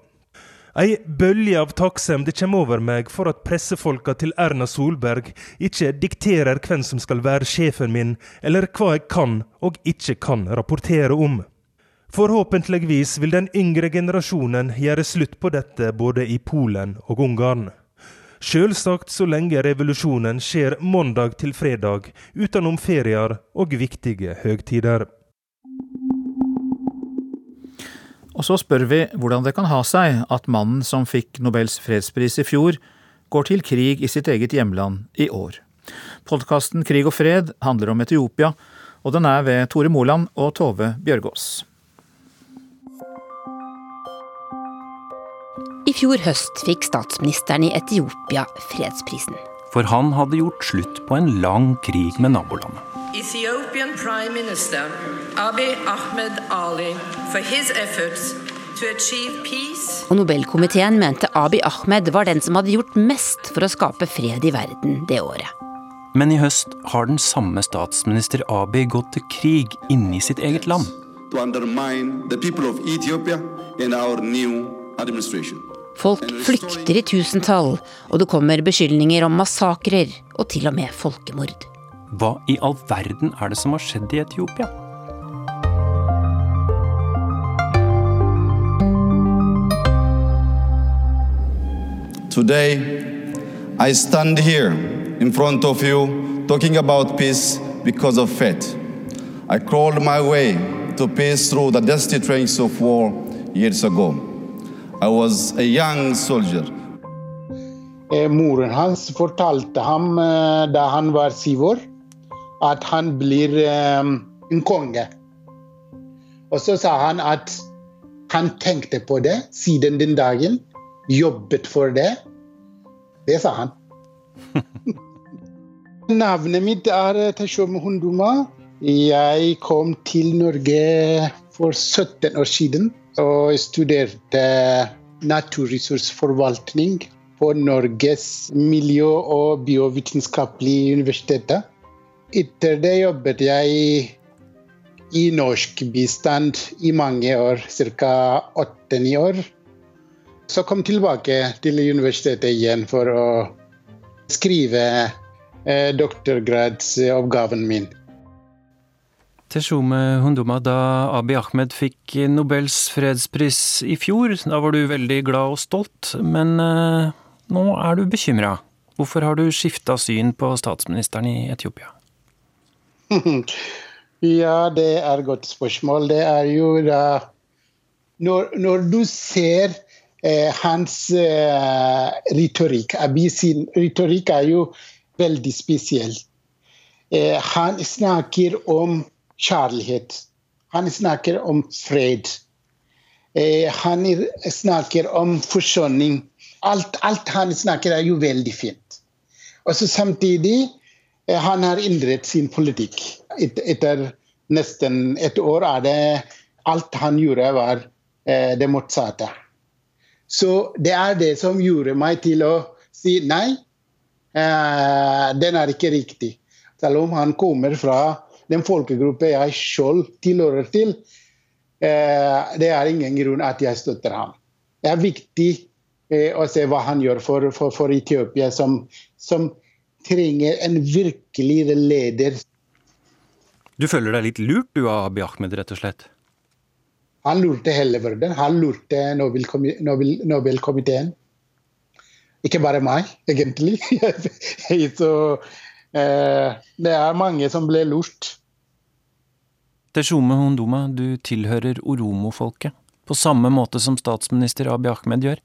Ei bølge av takksemd kommer over meg for at pressefolka til Erna Solberg ikke dikterer hvem som skal være sjefen min, eller hva jeg kan og ikke kan rapportere om. Forhåpentligvis vil den yngre generasjonen gjøre slutt på dette både i Polen og Ungarn. Sjølsagt så lenge revolusjonen skjer mandag til fredag, utenom ferier og viktige høgtider. Og så spør vi hvordan det kan ha seg at mannen som fikk Nobels fredspris i fjor, går til krig i sitt eget hjemland i år. Podkasten Krig og fred handler om Etiopia, og den er ved Tore Moland og Tove Bjørgaas. I fjor høst fikk statsministeren i Etiopia fredsprisen. For han hadde gjort slutt på en lang krig med nabolandet. Ethiopian Prime Minister Abiy Ahmed Ali for his efforts to achieve peace Og Nobelkomiteen mente Abiy Ahmed var den som hadde gjort mest for å skape fred i verden det året. Men i høst har den samme statsminister Abiy gått til krig inne i sitt eget land. To undermine the people of Ethiopia and our new administration. Folk flykter i tusentall, og det kommer beskyldninger om massakrer og til og med folkemord. Hva i all verden er det som har skjedd i Etiopia? Today, I stand here in front of you talking about peace because of faith. I crawled my way to peace through the dusty trains of war years ago. I was a young soldier. Eh, moren hans fortalte ham eh, da han var syv år, at han blir eh, en konge. Og så sa han at han tenkte på det siden den dagen. Jobbet for det. Det sa han. Navnet mitt er Teshome Hunduma. Jeg kom til Norge for 17 år siden og studerte naturressursforvaltning på Norges miljø- og biovitenskapelige universitet. Etter det jobbet jeg i norsk bistand i mange år, ca. åtte-ni år. Så kom tilbake til universitetet igjen for å skrive eh, doktorgradsoppgaven min. Teshome Hunduma, da Abiy Ahmed fikk Nobels fredspris i fjor, da var du veldig glad og stolt, men eh, nå er du bekymra. Hvorfor har du skifta syn på statsministeren i Etiopia? ja, det er et godt spørsmål. Det er jo da Når, når du ser eh, hans eh, retorikk Abiy sin retorikk er jo veldig spesiell. Eh, han snakker om kjærlighet. Han snakker om fred. Eh, han snakker om forsoning. Alt, alt, han snakker er jo veldig fint. Og så samtidig eh, han har endret sin politikk. Et, etter nesten et år er det alt han gjorde, var eh, det motsatte. Så det er det som gjorde meg til å si nei, eh, den er ikke riktig. Selv om han kommer fra den folkegruppe jeg selv tilhører til, eh, det er ingen grunn at jeg støtter ham. Det er viktig eh, å se hva han gjør for, for, for Etiopia, som, som, trenger en virkelig leder. Du føler deg litt lurt du av Abiy Ahmed, rett og slett? Han lurte hele verden. Han lurte Nobelkomiteen. Nobel, Nobel ikke bare meg, egentlig. Så Eh, det er mange som ble lurt. Teshome Hunduma, du tilhører oromo-folket, på samme måte som statsminister Abiy Ahmed gjør.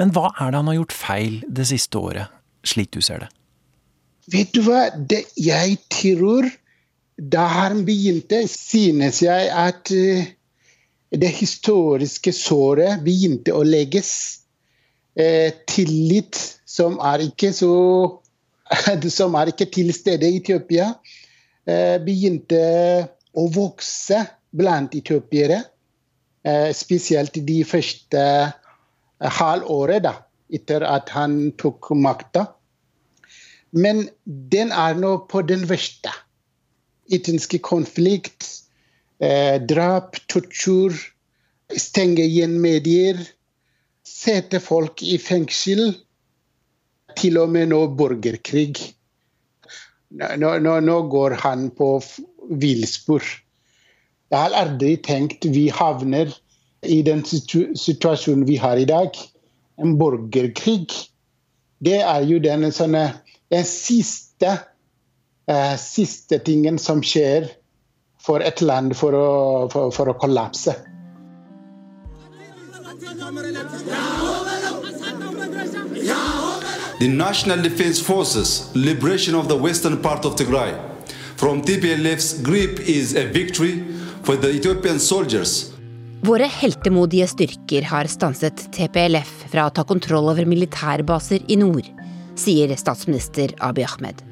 Men hva er det han har gjort feil det siste året, slik du ser det? Vet du hva, det jeg tror Da han begynte, synes jeg at uh, det historiske såret begynte å legges. Eh, tillit som er ikke så som er ikke til stede i Etiopia, eh, begynte å vokse blant etiopiere. Eh, spesielt de første halvåret da, etter at han tok makta. Men den er nå på den verste. Etnisk konflikt, eh, drap, tortur, stenge igjen medier, sette folk i fengsel. Til og med nå borgerkrig. Nå, nå, nå går han på villspor. Jeg har aldri tenkt vi havner i den situ situasjonen vi har i dag. En borgerkrig. Det er jo den, sånne, den siste, eh, siste tingen som skjer for et land for å, for, for å kollapse. The National Defense Forces liberation of the western part of Tigray from TPLF's grip is a victory for the Ethiopian soldiers. Våre heltemodige styrker har stanset TPLF fra å ta kontroll over militærbaser i nord, sier statsminister Abiy Ahmed.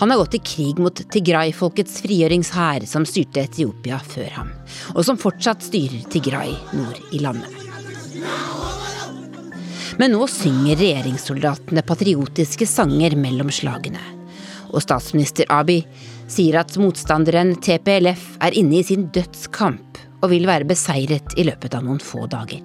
Han har gått i krig mot Tigray-folkets frigjøringshær, som styrte Etiopia før ham, og som fortsatt styrer Tigray nord i landet. Men nå synger regjeringssoldatene patriotiske sanger mellom slagene. Og statsminister Abiy sier at motstanderen TPLF er inne i sin dødskamp og vil være beseiret i løpet av noen få dager.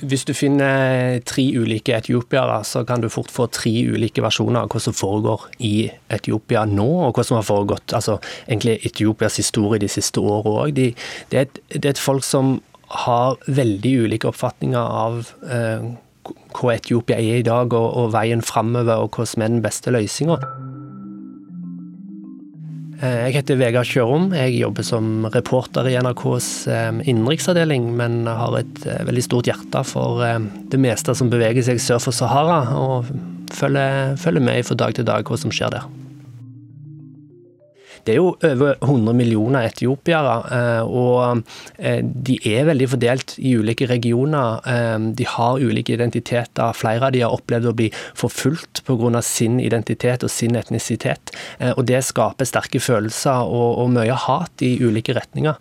Hvis du finner tre ulike etiopiere, så kan du fort få tre ulike versjoner av hva som foregår i Etiopia nå, og hva som har foregått. Altså egentlig Etiopias historie de siste årene òg. Det, det, er et folk som har veldig ulike oppfatninger av eh, hva Etiopia er i dag, og, og veien framover, og hva som er den beste løsninga. Jeg heter Vegard Kjørom. Jeg jobber som reporter i NRKs innenriksavdeling, men har et veldig stort hjerte for det meste som beveger seg sør for Sahara, og følger, følger med fra dag til dag hva som skjer der. Det er jo over 100 millioner etiopiere, og de er veldig fordelt i ulike regioner. De har ulike identiteter. Flere av de har opplevd å bli forfulgt pga. sin identitet og sin etnisitet. Og det skaper sterke følelser og, og mye hat i ulike retninger,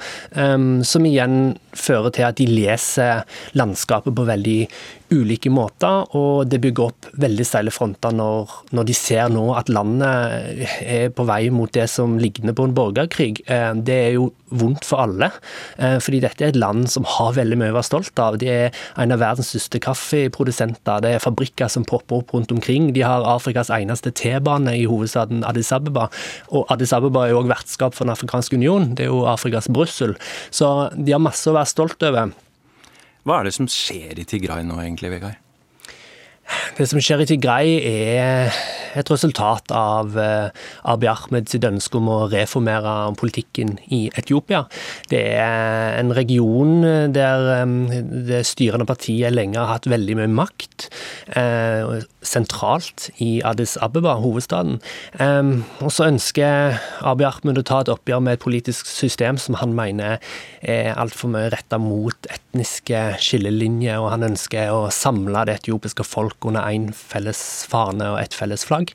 som igjen fører til at de leser landskapet på veldig ulike måter, og det bygger opp veldig steile fronter når, når, de ser nå at landet er på vei mot det som ligner på en borgerkrig. Det er jo vondt for alle, fordi dette er et land som har veldig mye å være stolt av. De er en av verdens største kaffeprodusenter, det er fabrikker som popper opp rundt omkring. De har Afrikas eneste T-bane i hovedstaden Addis Abeba, og Addis Abeba er jo òg vertskap for Den afrikanske union, det er jo Afrikas Brussel. Så de har masse å være stolt over. Hva er det som skjer i Tigray nå egentlig, Vegard? Det som skjer i Tigray er et resultat av Abiy Ahmed sitt ønske om å reformere politikken i Etiopia. Det er en region der det styrende partiet lenge har hatt veldig mye makt. Sentralt i Addis Abeba, hovedstaden. Og så ønsker Abiy Ahmed å ta et oppgjør med et politisk system som han mener er altfor mye retta mot etniske skillelinjer, og han ønsker å samle det etiopiske folk under én felles fane og ett felles flagg.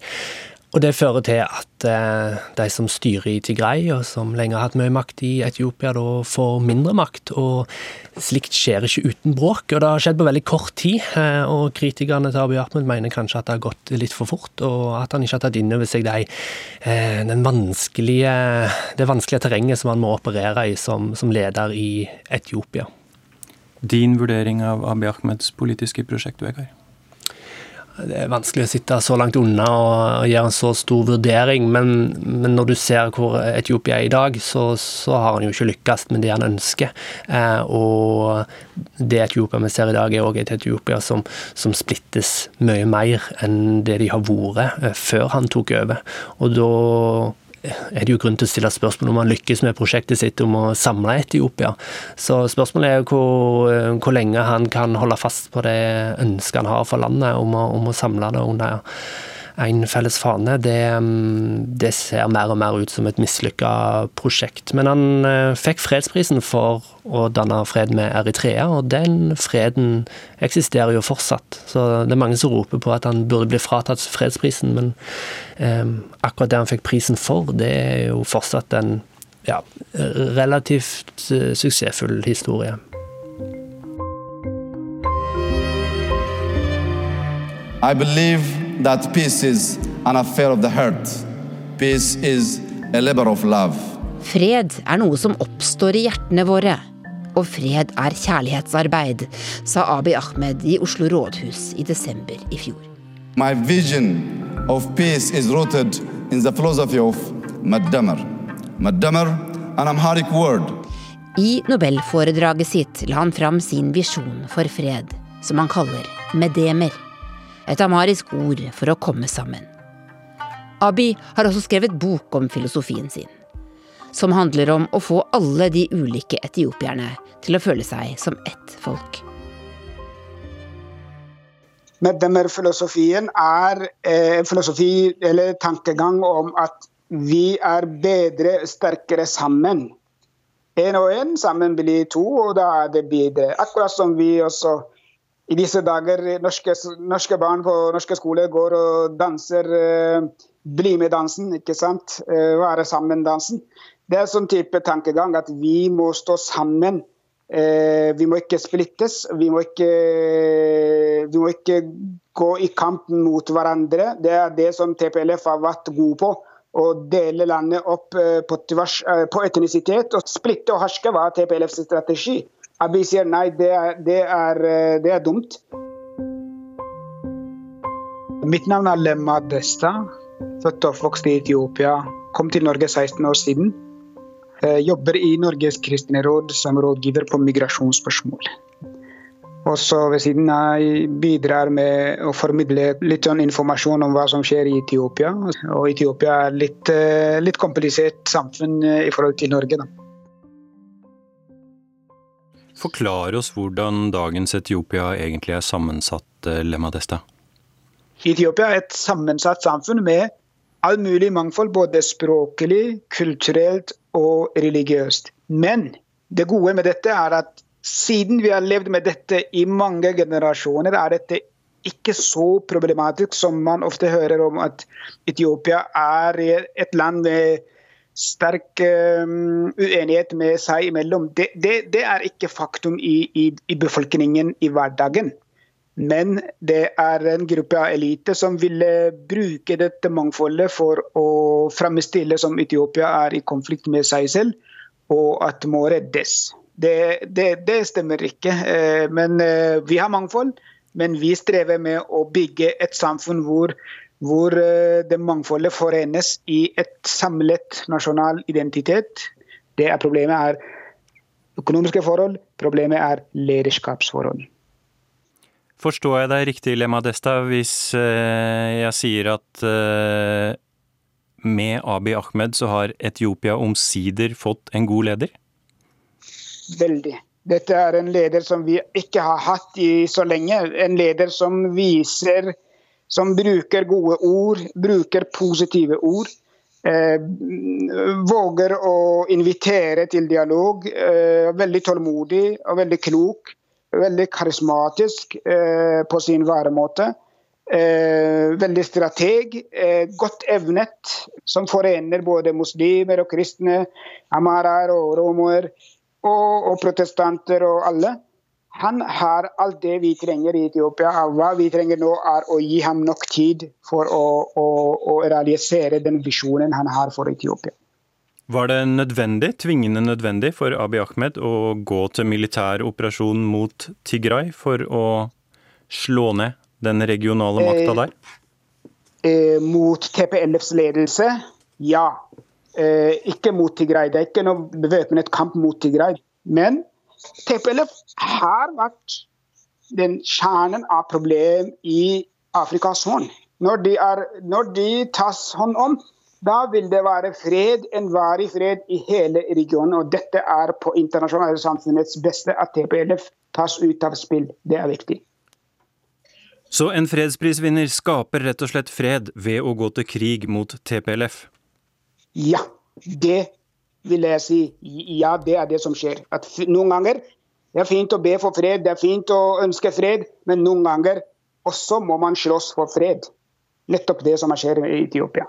Og Det fører til at eh, de som styrer i Tigray, og som lenge har hatt mye makt i Etiopia, da får mindre makt. og Slikt skjer ikke uten bråk, og det har skjedd på veldig kort tid. Eh, og Kritikerne til Abiy Ahmed mener kanskje at det har gått litt for fort, og at han ikke har tatt inn over seg de, eh, vanskelige, det vanskelige terrenget som han må operere i som, som leder i Etiopia. Din vurdering av Abiy Ahmeds politiske prosjekt, Vegard? Det er vanskelig å sitte så langt unna og gjøre en så stor vurdering, men, men når du ser hvor Etiopia er i dag, så, så, har han jo ikke lykkes med det han ønsker. Eh, og det Etiopia vi ser i dag, er òg et Etiopia som, som, splittes mye mer enn det de har vært eh, før han tok over. Og da er det jo grunn til å stille spørsmål om han lykkes med prosjektet sitt om å samle Etiopia. Så spørsmålet er hvor, hvor lenge han kan holde fast på det ønsket han har for landet om å, om å samle det under en felles fane, det, mm, det, ser mer og mer ut som et mislykka prosjekt. Men han eh, fikk fredsprisen for å danne fred med Eritrea, og den freden eksisterer jo fortsatt. Så det er mange som roper på at han burde bli fratatt fredsprisen, men eh, akkurat det han fikk prisen for, det er jo fortsatt en ja, relativt uh, suksessfull historie. I believe that peace is an affair of the heart. Peace is a labor of love. Fred er noe som oppstår i hjertene våre. Og fred er kjærlighetsarbeid, sa Abiy Ahmed i Oslo rådhus i desember i fjor. My vision of peace is rooted in the philosophy of Maddamer. Maddamer, an Amharic word. I nobelforedraget sitt la han fram sin visjon for fred, som han kaller medemer et amarisk ord for å komme sammen. Abiy har også skrevet bok om filosofien sin, som handler om å få alle de ulike etiopierne til å føle seg som ett folk. Meddemer-filosofien er eh, filosofi eller tankegang om at vi er bedre, sterkere sammen. Én og én sammen blir to, og da er det bedre. Akkurat som vi også i disse dager norske, norske, barn på norske skoler går og danser eh, bli med-dansen, ikke sant? Eh, være sammen-dansen. Det er sånn type tankegang at vi må stå sammen. Eh, vi må ikke splittes. Vi må ikke, vi må ikke gå i kampen mot hverandre. Det er det som TPLF har vært god på. Å dele landet opp på, tvers, på etnisitet. Og splitte og herske var TPLFs strategi. Abiy sier nei, det er, det, er, eh, det er, dumt. Mitt navn er Lemma Desta. Født og vokst i Etiopia. Kom til Norge 16 år siden. Eh, jobber i Norges kristne råd som rådgiver på migrasjonsspørsmål. Og så ved siden av bidrar med å formidle litt sånn informasjon om hva som skjer i Etiopia. Og Etiopia er litt, eh, litt komplisert samfunn i forhold til Norge. da. Forklar oss hvordan dagens Etiopia egentlig er sammensatt, Lemadesta. Desta. Etiopia er et sammensatt samfunn med all mulig mangfold, både språklig, kulturelt og religiøst. Men det gode med dette er at siden vi har levd med dette i mange generasjoner, er dette ikke så problematisk som man ofte hører om at Etiopia er et land med sterk um, uenighet med seg imellom. Det, det, det er ikke faktum i, i, i, befolkningen i hverdagen. Men det er en gruppe av elite som ville bruke dette mangfoldet for å fremstille som Etiopia er i konflikt med seg selv, og at må reddes. Det, det stemmer ikke. Eh, men eh, vi har mangfold. Men vi strever med å bygge et samfunn hvor hvor eh, det mangfoldet forenes i et samlet nasjonal identitet. Det er Problemet er økonomiske forhold, problemet er lederskapsforhold. Forstår jeg deg riktig, Lema Desta, hvis eh, jeg sier at eh, med Abiy Ahmed så har Etiopia omsider fått en god leder? Veldig. Dette er en leder som vi ikke har hatt i så lenge. En leder som viser som bruker gode ord, bruker positive ord. Eh, våger å invitere til dialog. Eh, veldig tålmodig og veldig klok. Veldig karismatisk eh, på sin væremåte. Eh, veldig strateg. Eh, godt evnet, som forener både muslimer og kristne, amaraer og romer. og, og protestanter og alle. Han har alt det vi trenger i Etiopia. Hva vi trenger nå, er å gi ham nok tid for å, å, å realisere den visjonen han har for Etiopia. Var det nødvendig, tvingende nødvendig for Abiy Ahmed å gå til militær operasjon mot Tigray for å slå ned den regionale makta der? Eh, eh, mot TPLFs ledelse, ja. Eh, ikke mot Tigray. Det er ikke noe bevæpnet kamp mot Tigray. Men TPLF har vært den kjernen av problem i Afrikas Horn. Når de, er, når de tas hånd om, da vil det være fred, en varig fred i hele regionen. Og dette er på internasjonale samfunnets beste at TPLF tas ut av spill. Det er viktig. Så en fredsprisvinner skaper rett og slett fred ved å gå til krig mot TPLF? Ja, det vil jeg si. Ja, det er det som skjer. At noen ganger det er fint å be for fred, det er fint å ønske fred, men noen ganger også må man slåss for fred. Nettopp det som skjer i Etiopia.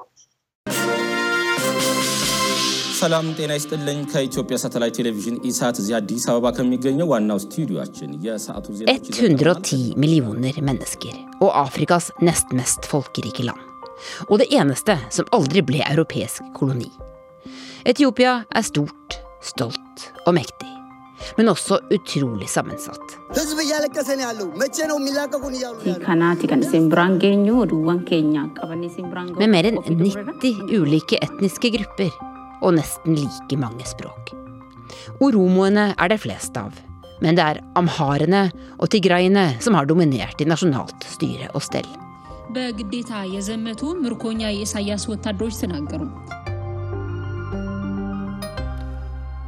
ሰላም ጤና ይስጥልኝ። ከኢትዮጵያ ሳተላይት ቴሌቪዥን ኢሳት እዚህ አዲስ አበባ ከሚገኘው ዋናው ስቱዲዮችን የሰዓቱ ዜናዎች 110 millioner mennesker og Afrikas nest mest folkerike land. Og det eneste som aldri ble europeisk koloni. Etiopia er stort, stolt og mektig. Men også utrolig sammensatt. Med mer enn 90 ulike etniske grupper og nesten like mange språk. Oromoene er det flest av, men det er amharene og tigraiene som har dominert i nasjonalt styre og stell.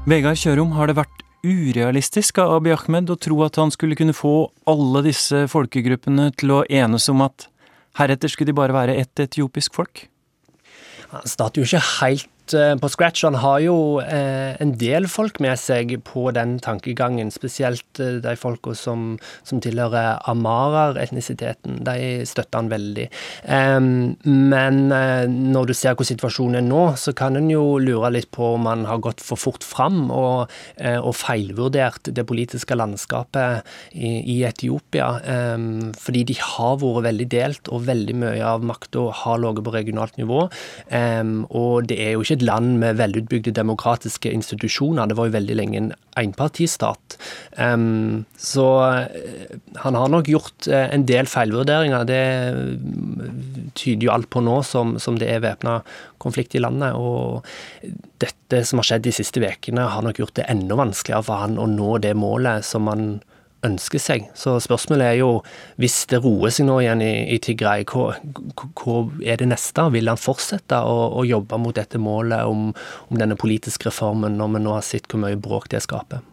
Vegard Kjørum, har det vært urealistisk av Abiy Ahmed å tro at han skulle kunne få alle disse folkegruppene til å enes om at heretter skulle de bare være ett etiopisk folk? Han starter jo ikke helt eh, på scratch. Han har jo eh, en del folk med seg på den tankegangen, spesielt eh, de folka som, som tilhører amarer-etnisiteten. De støtter han veldig. Men når du ser hvor situasjonen er nå, så kan en jo lure litt på om han har gått for fort fram og, og feilvurdert det politiske landskapet i, i Etiopia. Fordi de har vært veldig delt, og veldig mye av makta har ligget på regionalt nivå. Em, og det er jo ikke et land med velutbygde demokratiske institusjoner. Det var jo veldig lenge en enpartistat. Um, så eh, han har nok gjort eh, en del feilvurderinger. Det mm, tyder jo alt på nå som, som det er væpna konflikt i landet. Og dette som har skjedd de siste ukene, har nok gjort det enda vanskeligere for han å nå det målet som han ønsker seg. Så spørsmålet er jo, hvis det roer seg nå igjen i, i Tigray, hva, hva er det neste? Vil han fortsette å, å jobbe mot dette målet om, om, denne politiske reformen, når vi nå har sett hvor mye bråk det skaper?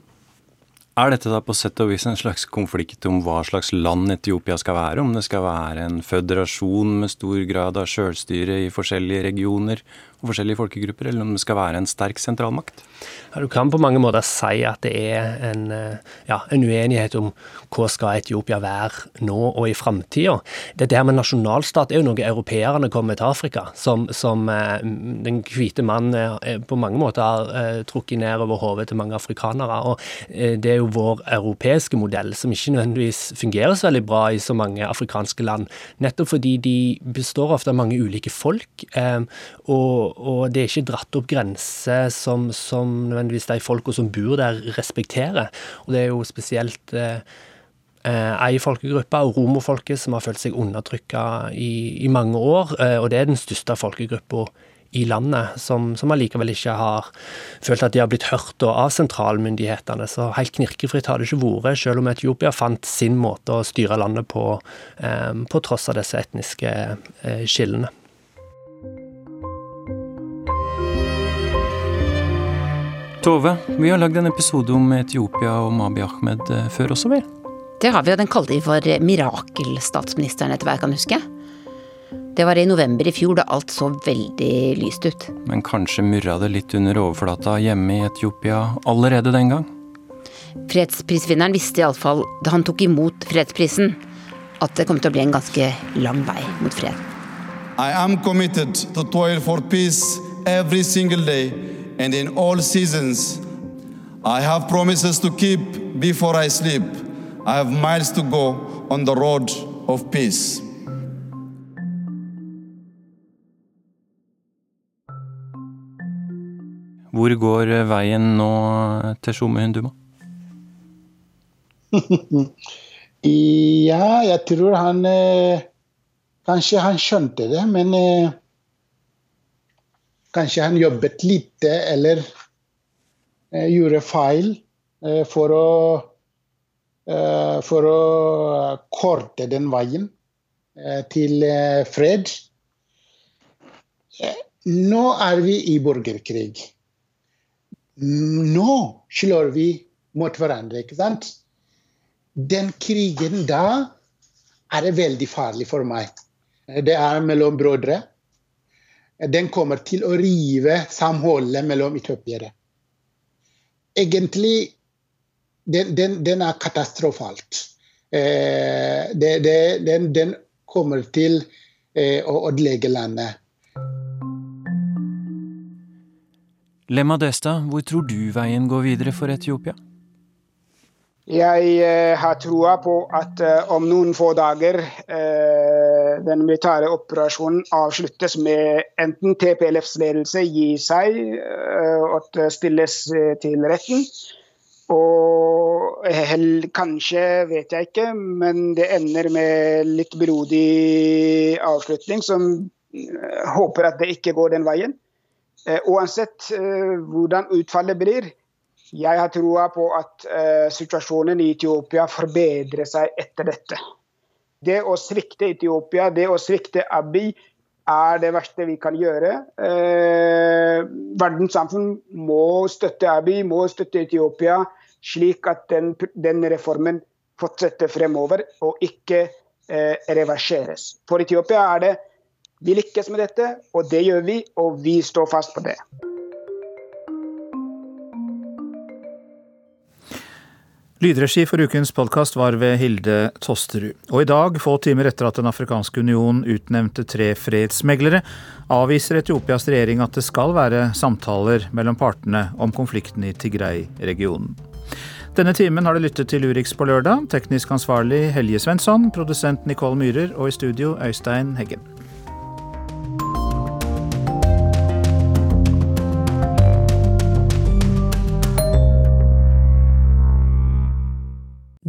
Er dette da på sett og vis en slags konflikt om hva slags land Etiopia skal være? Om det skal være en føderasjon med stor grad av sjølstyre i forskjellige regioner forskjellige folkegrupper, eller om det skal være en sterk sentralmakt? Ja, du kan på mange måter si at det er en, ja, en uenighet om hva skal Etiopia være nå og i framtida. Dette her med nasjonalstat er jo noe europeerne kommer til Afrika, som, som den hvite mann på mange måter har trukket ned over hodet til mange afrikanere. og Det er jo vår europeiske modell, som ikke nødvendigvis fungerer så veldig bra i så mange afrikanske land. Nettopp fordi de består ofte av mange ulike folk, og, og det er ikke dratt opp grenser som, som nødvendigvis de folka som bor der, respekterer. Og det er jo spesielt eh, ei folkegruppe, romerfolket, som har følt seg undertrykka i, i, mange år. Eh, og det er den største folkegruppa i landet, som, som allikevel ikke har følt at de har blitt hørt av sentralmyndighetene. Så helt knirkefritt har det ikke vært, selv om Etiopia fant sin måte å styre landet på, eh, på tross av disse etniske eh, skillene. Tove, vi har lagd en episode om Etiopia og Mabi Ahmed før også, vel? Det har vi, og den kalte vi for Mirakelstatsministeren, etter hva jeg kan huske. Det var i november i fjor, da alt så veldig lyst ut. Men kanskje murra det litt under overflata hjemme i Etiopia allerede den gang? Fredsprisvinneren visste iallfall da han tok imot fredsprisen, at det kom til å bli en ganske lang vei mot fred. I am committed to toil for peace every single day and in all seasons. I have promises to keep before I sleep. I have miles to go on the road of peace. Hvor går veien nå til Tjome Hunduma? ja, jeg tror han eh, Kanskje han skjønte det, men eh, kanskje han jobbet lite eller eh, gjorde feil eh, for å eh, for å korte den veien eh, til fred. Nå er vi i borgerkrig. Nå slår vi mot hverandre, ikke sant? Den krigen da er veldig farlig for meg. Det er mellom brødre. Den kommer til å rive samholdet mellom etiopiere. Egentlig den, den, den er katastrofalt. Eh, det, det, den, den, kommer til eh, å ødelegge landet. Lemma Desta, hvor tror du veien går videre for Etiopia? Jeg eh, har troa på at eh, om noen få dager eh, den militære operasjonen avsluttes med enten TPLFs ledelse gir seg og stilles til retten. Og kanskje, vet jeg ikke, men det ender med litt blodig avslutning, som håper at det ikke går den veien. Uansett hvordan utfallet blir, jeg har troa på at situasjonen i Etiopia forbedrer seg etter dette. Det å svikte Etiopia, det å svikte Abiy, er det verste vi kan gjøre. Eh, verdenssamfunn må støtte Abiy, må støtte Etiopia, slik at den, den reformen fortsetter fremover og ikke eh, reverseres. For Etiopia er det vi lykkes med dette, og det gjør vi, og vi står fast på det. Lydregi for ukens podkast var ved Hilde Tosterud. Og i dag, få timer etter at Den afrikanske union utnevnte tre fredsmeglere, avviser Etiopias regjering at det skal være samtaler mellom partene om konflikten i Tigray-regionen. Denne timen har du lyttet til Urix på lørdag. Teknisk ansvarlig Helje Svensson, produsent Nicole Myhrer og i studio Øystein Heggen.